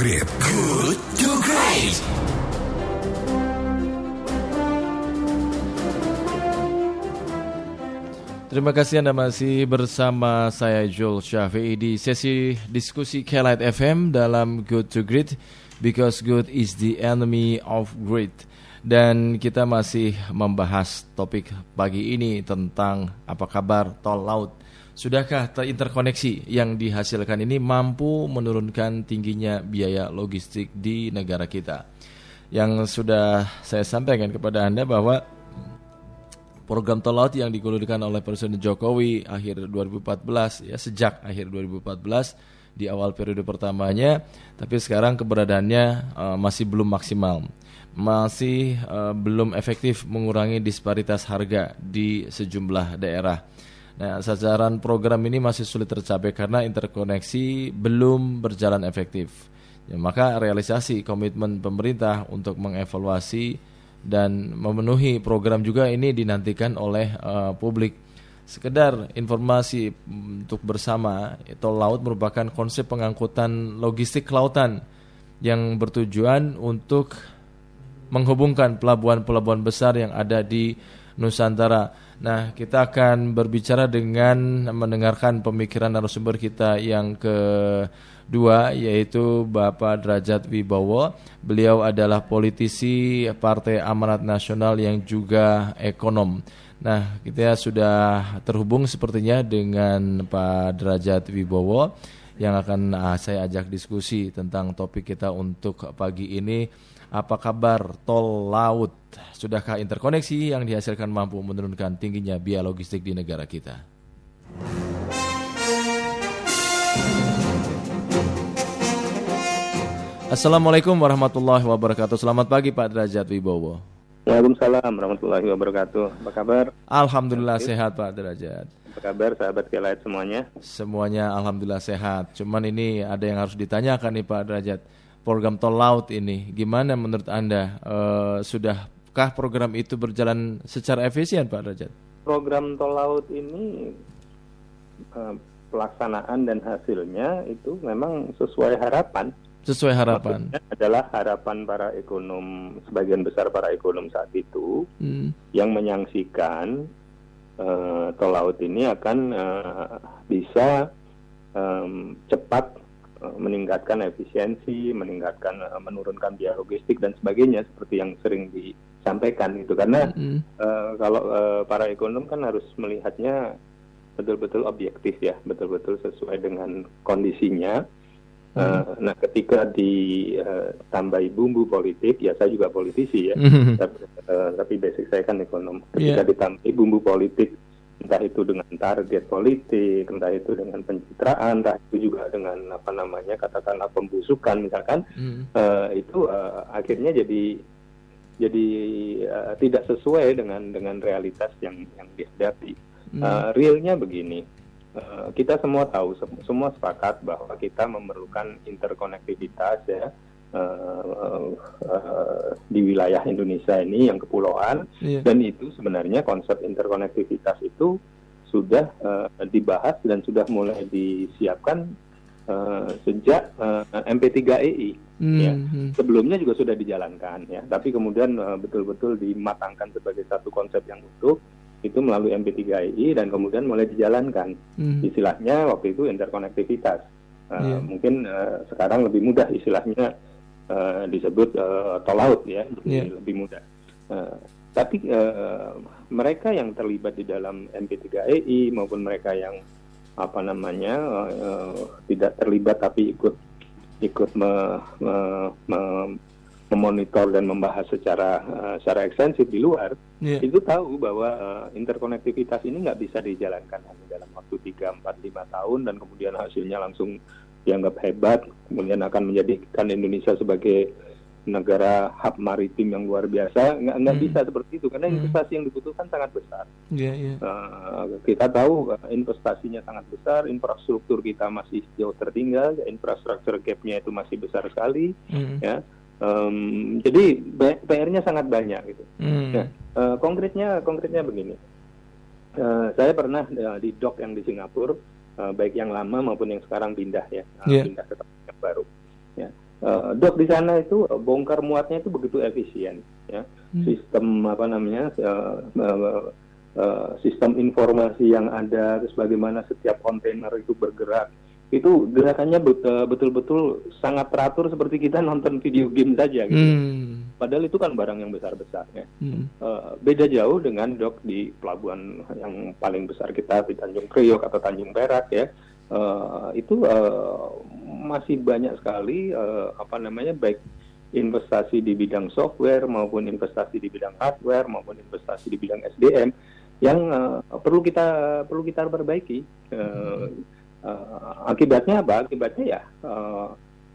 Great. Good to Great. Terima kasih Anda masih bersama saya Joel Syafi'i di sesi diskusi Kelight FM dalam Good to Great because good is the enemy of great. Dan kita masih membahas topik pagi ini tentang apa kabar tol laut. Sudahkah terinterkoneksi yang dihasilkan ini mampu menurunkan tingginya biaya logistik di negara kita? Yang sudah saya sampaikan kepada Anda bahwa program tol laut yang digulirkan oleh Presiden Jokowi akhir 2014 ya sejak akhir 2014 di awal periode pertamanya tapi sekarang keberadaannya uh, masih belum maksimal masih uh, belum efektif mengurangi disparitas harga di sejumlah daerah. Nah, sasaran program ini masih sulit tercapai karena interkoneksi belum berjalan efektif. Ya, maka realisasi komitmen pemerintah untuk mengevaluasi dan memenuhi program juga ini dinantikan oleh uh, publik. Sekedar informasi untuk bersama, tol laut merupakan konsep pengangkutan logistik kelautan yang bertujuan untuk menghubungkan pelabuhan-pelabuhan besar yang ada di Nusantara. Nah, kita akan berbicara dengan mendengarkan pemikiran narasumber kita yang ke dua yaitu Bapak Derajat Wibowo. Beliau adalah politisi Partai Amanat Nasional yang juga ekonom. Nah, kita sudah terhubung sepertinya dengan Pak Derajat Wibowo yang akan uh, saya ajak diskusi tentang topik kita untuk pagi ini. Apa kabar tol laut? Sudahkah interkoneksi yang dihasilkan mampu menurunkan tingginya biaya logistik di negara kita? Assalamualaikum warahmatullahi wabarakatuh. Selamat pagi Pak Derajat Wibowo. Waalaikumsalam warahmatullahi wabarakatuh. Apa kabar? Alhamdulillah sehat Pak Derajat. Apa kabar sahabat Kelight semuanya? Semuanya alhamdulillah sehat. Cuman ini ada yang harus ditanyakan nih Pak Derajat. Program tol laut ini gimana menurut Anda? E, sudahkah program itu berjalan secara efisien Pak Derajat? Program tol laut ini e, pelaksanaan dan hasilnya itu memang sesuai harapan sesuai harapan Maksudnya adalah harapan para ekonom sebagian besar para ekonom saat itu hmm. yang menyaksikan uh, tol laut ini akan uh, bisa um, cepat uh, meningkatkan efisiensi, meningkatkan uh, menurunkan biaya logistik dan sebagainya seperti yang sering disampaikan itu karena hmm. uh, kalau uh, para ekonom kan harus melihatnya betul-betul objektif ya, betul-betul sesuai dengan kondisinya Uh, nah, ketika ditambahi uh, bumbu politik, ya saya juga politisi ya, mm-hmm. tapi, uh, tapi basic saya kan ekonom. Ketika yeah. ditambahi bumbu politik, entah itu dengan target politik, entah itu dengan pencitraan, entah itu juga dengan apa namanya katakanlah pembusukan misalkan, mm. uh, itu uh, akhirnya jadi jadi uh, tidak sesuai dengan dengan realitas yang yang dihadapi. Mm. Uh, realnya begini Eh, kita semua tahu, semua sepakat bahwa kita memerlukan interkonektivitas ya uh, uh, di wilayah Indonesia ini yang kepulauan yeah. dan itu sebenarnya konsep interkonektivitas itu sudah uh, dibahas dan sudah mulai disiapkan uh, sejak uh, MP3EI. Mm -hmm. ya. Sebelumnya juga sudah dijalankan ya, tapi kemudian betul-betul uh, dimatangkan sebagai satu konsep yang utuh itu melalui MP3I dan kemudian mulai dijalankan. Hmm. Istilahnya waktu itu interkonektivitas. Uh, yeah. Mungkin uh, sekarang lebih mudah istilahnya uh, disebut uh, tol laut ya, jadi yeah. lebih mudah. Uh, tapi uh, mereka yang terlibat di dalam MP3EI maupun mereka yang apa namanya uh, tidak terlibat tapi ikut ikut me, me, me, memonitor dan membahas secara uh, secara ekstensif di luar, yeah. itu tahu bahwa uh, interkonektivitas ini nggak bisa dijalankan hanya dalam waktu 3, 4, 5 tahun dan kemudian hasilnya langsung dianggap hebat, kemudian akan menjadikan Indonesia sebagai negara hub maritim yang luar biasa nggak nggak hmm. bisa seperti itu karena hmm. investasi yang dibutuhkan sangat besar. Yeah, yeah. Uh, kita tahu uh, investasinya sangat besar, infrastruktur kita masih jauh tertinggal, infrastruktur gapnya itu masih besar sekali, hmm. ya Um, jadi PR-nya sangat banyak gitu. Hmm. Nah, uh, konkretnya konkretnya begini. Uh, saya pernah uh, di dok yang di Singapura, uh, baik yang lama maupun yang sekarang pindah ya, uh, yeah. pindah ke tempat yang baru. Ya. uh, dok di sana itu bongkar muatnya itu begitu efisien ya hmm. sistem apa namanya uh, uh, uh, sistem informasi yang ada terus bagaimana setiap kontainer itu bergerak itu gerakannya betul-betul sangat teratur seperti kita nonton video game saja gitu. Hmm. Padahal itu kan barang yang besar-besar ya. Hmm. Uh, beda jauh dengan dok di pelabuhan yang paling besar kita di Tanjung Priok atau Tanjung Perak ya. Uh, itu uh, masih banyak sekali uh, apa namanya baik investasi di bidang software maupun investasi di bidang hardware maupun investasi di bidang SDM yang uh, perlu kita perlu kita perbaiki. Uh, uh, akibatnya apa? Akibatnya ya uh,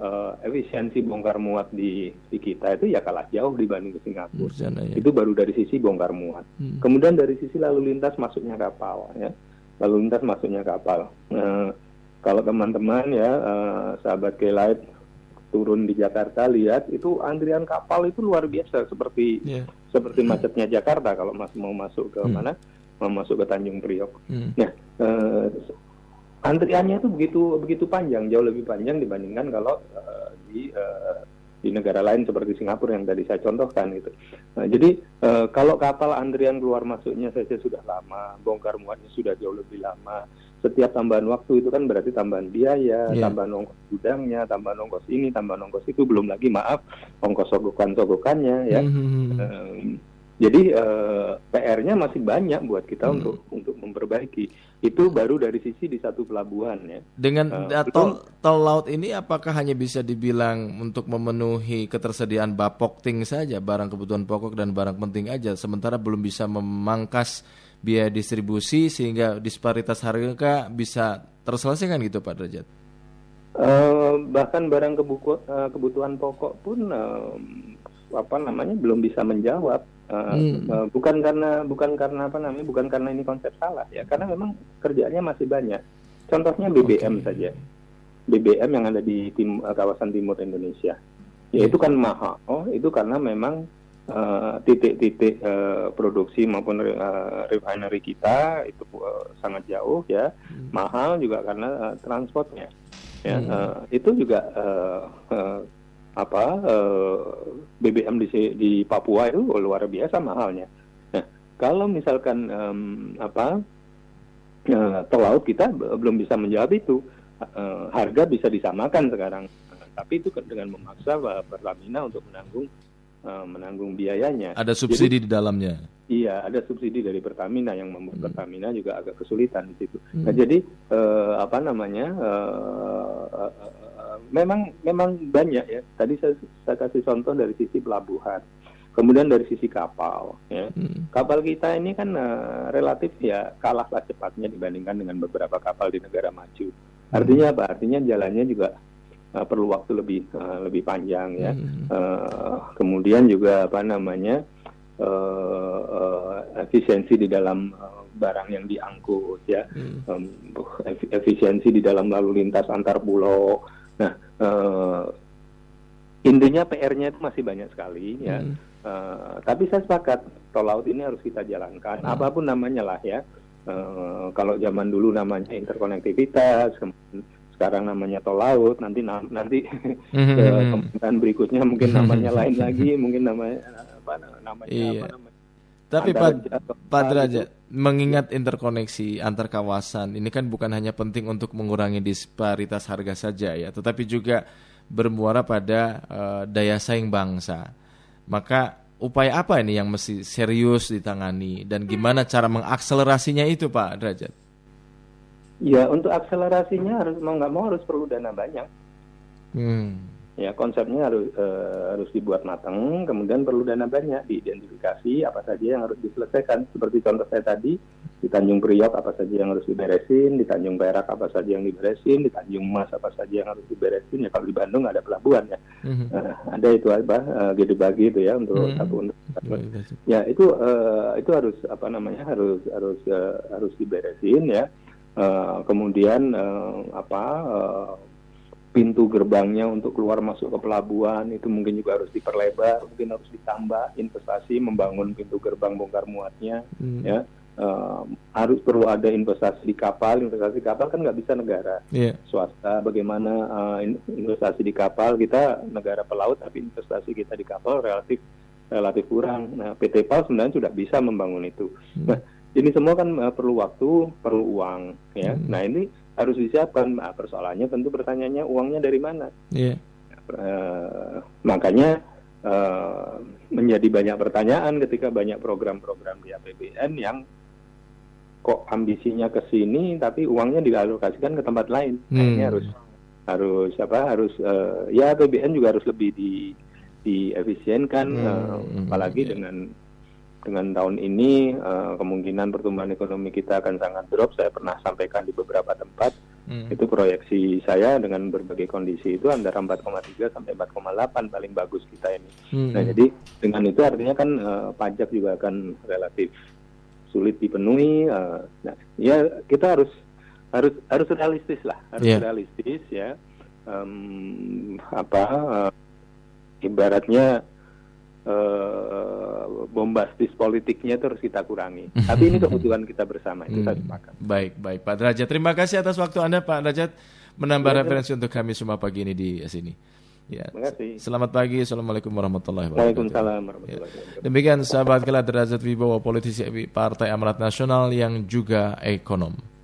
uh, efisiensi bongkar muat di, di kita itu ya kalah jauh dibanding ke Singapura. Sana, ya. Itu baru dari sisi bongkar muat. Hmm. Kemudian dari sisi lalu lintas masuknya kapal ya. Lalu lintas masuknya kapal. Uh, kalau teman-teman ya uh, sahabat Kelight turun di Jakarta lihat itu antrian kapal itu luar biasa seperti yeah. seperti macetnya Jakarta kalau mas mau masuk ke hmm. mana mau masuk ke Tanjung Priok. Hmm. Nah, uh, antriannya itu begitu begitu panjang, jauh lebih panjang dibandingkan kalau uh, di uh, di negara lain seperti Singapura yang tadi saya contohkan gitu. Nah, jadi uh, kalau kapal antrian keluar masuknya saja sudah lama, bongkar muatnya sudah jauh lebih lama. Setiap tambahan waktu itu kan berarti tambahan biaya, yeah. tambahan ongkos gudangnya, tambahan ongkos ini, tambahan ongkos itu, belum lagi maaf ongkos sogokan-sogokannya ya. Mm -hmm. um, jadi uh, PR-nya masih banyak buat kita hmm. untuk untuk memperbaiki. Itu baru dari sisi di satu pelabuhan ya. Dengan uh, tol tol laut ini apakah hanya bisa dibilang untuk memenuhi ketersediaan bapokting saja, barang kebutuhan pokok dan barang penting aja, sementara belum bisa memangkas biaya distribusi sehingga disparitas harga bisa terselesaikan gitu Pak Derajat? Uh, bahkan barang kebuku, uh, kebutuhan pokok pun uh, apa namanya belum bisa menjawab Uh, hmm. uh, bukan karena bukan karena apa namanya bukan karena ini konsep salah ya karena memang kerjaannya masih banyak contohnya BBM okay. saja BBM yang ada di tim, uh, kawasan timur Indonesia ya itu kan mahal oh itu karena memang titik-titik uh, uh, produksi maupun uh, refinery kita itu uh, sangat jauh ya hmm. mahal juga karena uh, transportnya ya hmm. uh, itu juga uh, uh, apa eh, BBM di di Papua itu luar biasa mahalnya. Nah, kalau misalkan um, apa uh, tol laut kita belum bisa menjawab itu, uh, harga bisa disamakan sekarang, tapi itu dengan memaksa Pertamina untuk menanggung menanggung biayanya. Ada subsidi Jadi, di dalamnya. Iya, ada subsidi dari Pertamina yang membuat hmm. Pertamina juga agak kesulitan di situ. Hmm. Nah, jadi uh, apa namanya? Uh, memang memang banyak ya. Tadi saya, saya kasih contoh dari sisi pelabuhan, kemudian dari sisi kapal. Ya. Hmm. Kapal kita ini kan uh, relatif ya kalahlah cepatnya dibandingkan dengan beberapa kapal di negara maju. Artinya apa? Artinya jalannya juga uh, perlu waktu lebih uh, lebih panjang ya. Hmm. Uh, kemudian juga apa namanya uh, uh, efisiensi di dalam uh, barang yang diangkut ya, hmm. um, efisiensi di dalam lalu lintas antar pulau Nah, uh, intinya PR-nya itu masih banyak sekali ya. Hmm. Uh, tapi saya sepakat tol laut ini harus kita jalankan, hmm. apa pun namanya lah ya. Uh, kalau zaman dulu namanya interkonektivitas, sekarang namanya tol laut, nanti nanti hmm. pemerintahan berikutnya mungkin namanya lain lagi, mungkin namanya apa namanya iya. apa namanya. Tapi Pak Pak Derajat, mengingat interkoneksi antar kawasan ini kan bukan hanya penting untuk mengurangi disparitas harga saja ya, tetapi juga bermuara pada uh, daya saing bangsa. Maka upaya apa ini yang mesti serius ditangani dan gimana cara mengakselerasinya itu Pak Derajat? Ya untuk akselerasinya harus mau nggak mau harus perlu dana banyak. Hmm ya konsepnya harus uh, harus dibuat matang kemudian perlu dana banyak diidentifikasi apa saja yang harus diselesaikan. Seperti contoh saya tadi di Tanjung Priok apa saja yang harus diberesin di Tanjung Perak apa saja yang diberesin di Tanjung Mas apa saja yang harus diberesin ya kalau di Bandung ada pelabuhan ya. Mm-hmm. uh, ada itu apa uh, gede bagi itu ya untuk mm-hmm. satu untuk ya itu uh, itu harus apa namanya harus harus uh, harus diberesin ya. Uh, kemudian uh, apa uh, pintu gerbangnya untuk keluar masuk ke pelabuhan itu mungkin juga harus diperlebar, mungkin harus ditambah investasi membangun pintu gerbang bongkar muatnya, hmm. ya uh, harus perlu ada investasi di kapal. Investasi di kapal kan nggak bisa negara yeah. swasta. Bagaimana uh, investasi di kapal kita negara pelaut tapi investasi kita di kapal relatif relatif kurang. Nah, PT PAL sebenarnya sudah bisa membangun itu. Hmm. Nah, ini semua kan uh, perlu waktu, perlu uang, ya. Hmm. Nah, ini harus disiapkan. Nah, persoalannya tentu pertanyaannya uangnya dari mana? Yeah. Uh, makanya uh, menjadi banyak pertanyaan ketika banyak program-program di APBN yang kok ambisinya ke sini tapi uangnya dialokasikan ke tempat lain. Nah, hmm. Nah, ini harus harus apa harus uh, ya APBN juga harus lebih di diefisienkan hmm. uh, apalagi hmm. dengan dengan tahun ini uh, kemungkinan pertumbuhan ekonomi kita akan sangat drop. Saya pernah sampaikan di beberapa tempat hmm. itu proyeksi saya dengan berbagai kondisi itu antara 4,3 sampai 4,8 paling bagus kita ini. Hmm. Nah jadi dengan itu artinya kan uh, pajak juga akan relatif sulit dipenuhi. Uh, nah, ya kita harus harus harus realistis lah, harus yeah. realistis ya. Um, apa uh, ibaratnya uh, bombastis politiknya itu harus kita kurangi. Tapi ini kebutuhan kita bersama itu hmm. sepakat. Baik, baik Pak Derajat. Terima kasih atas waktu Anda Pak Derajat menambah ya, referensi ya. untuk kami semua pagi ini di sini. Ya. Terima kasih. Selamat pagi. Assalamualaikum warahmatullahi wabarakatuh. Waalaikumsalam warahmatullahi ya. wabarakatuh. Demikian sahabat kelas derajat Wibowo politisi Partai Amanat Nasional yang juga ekonom.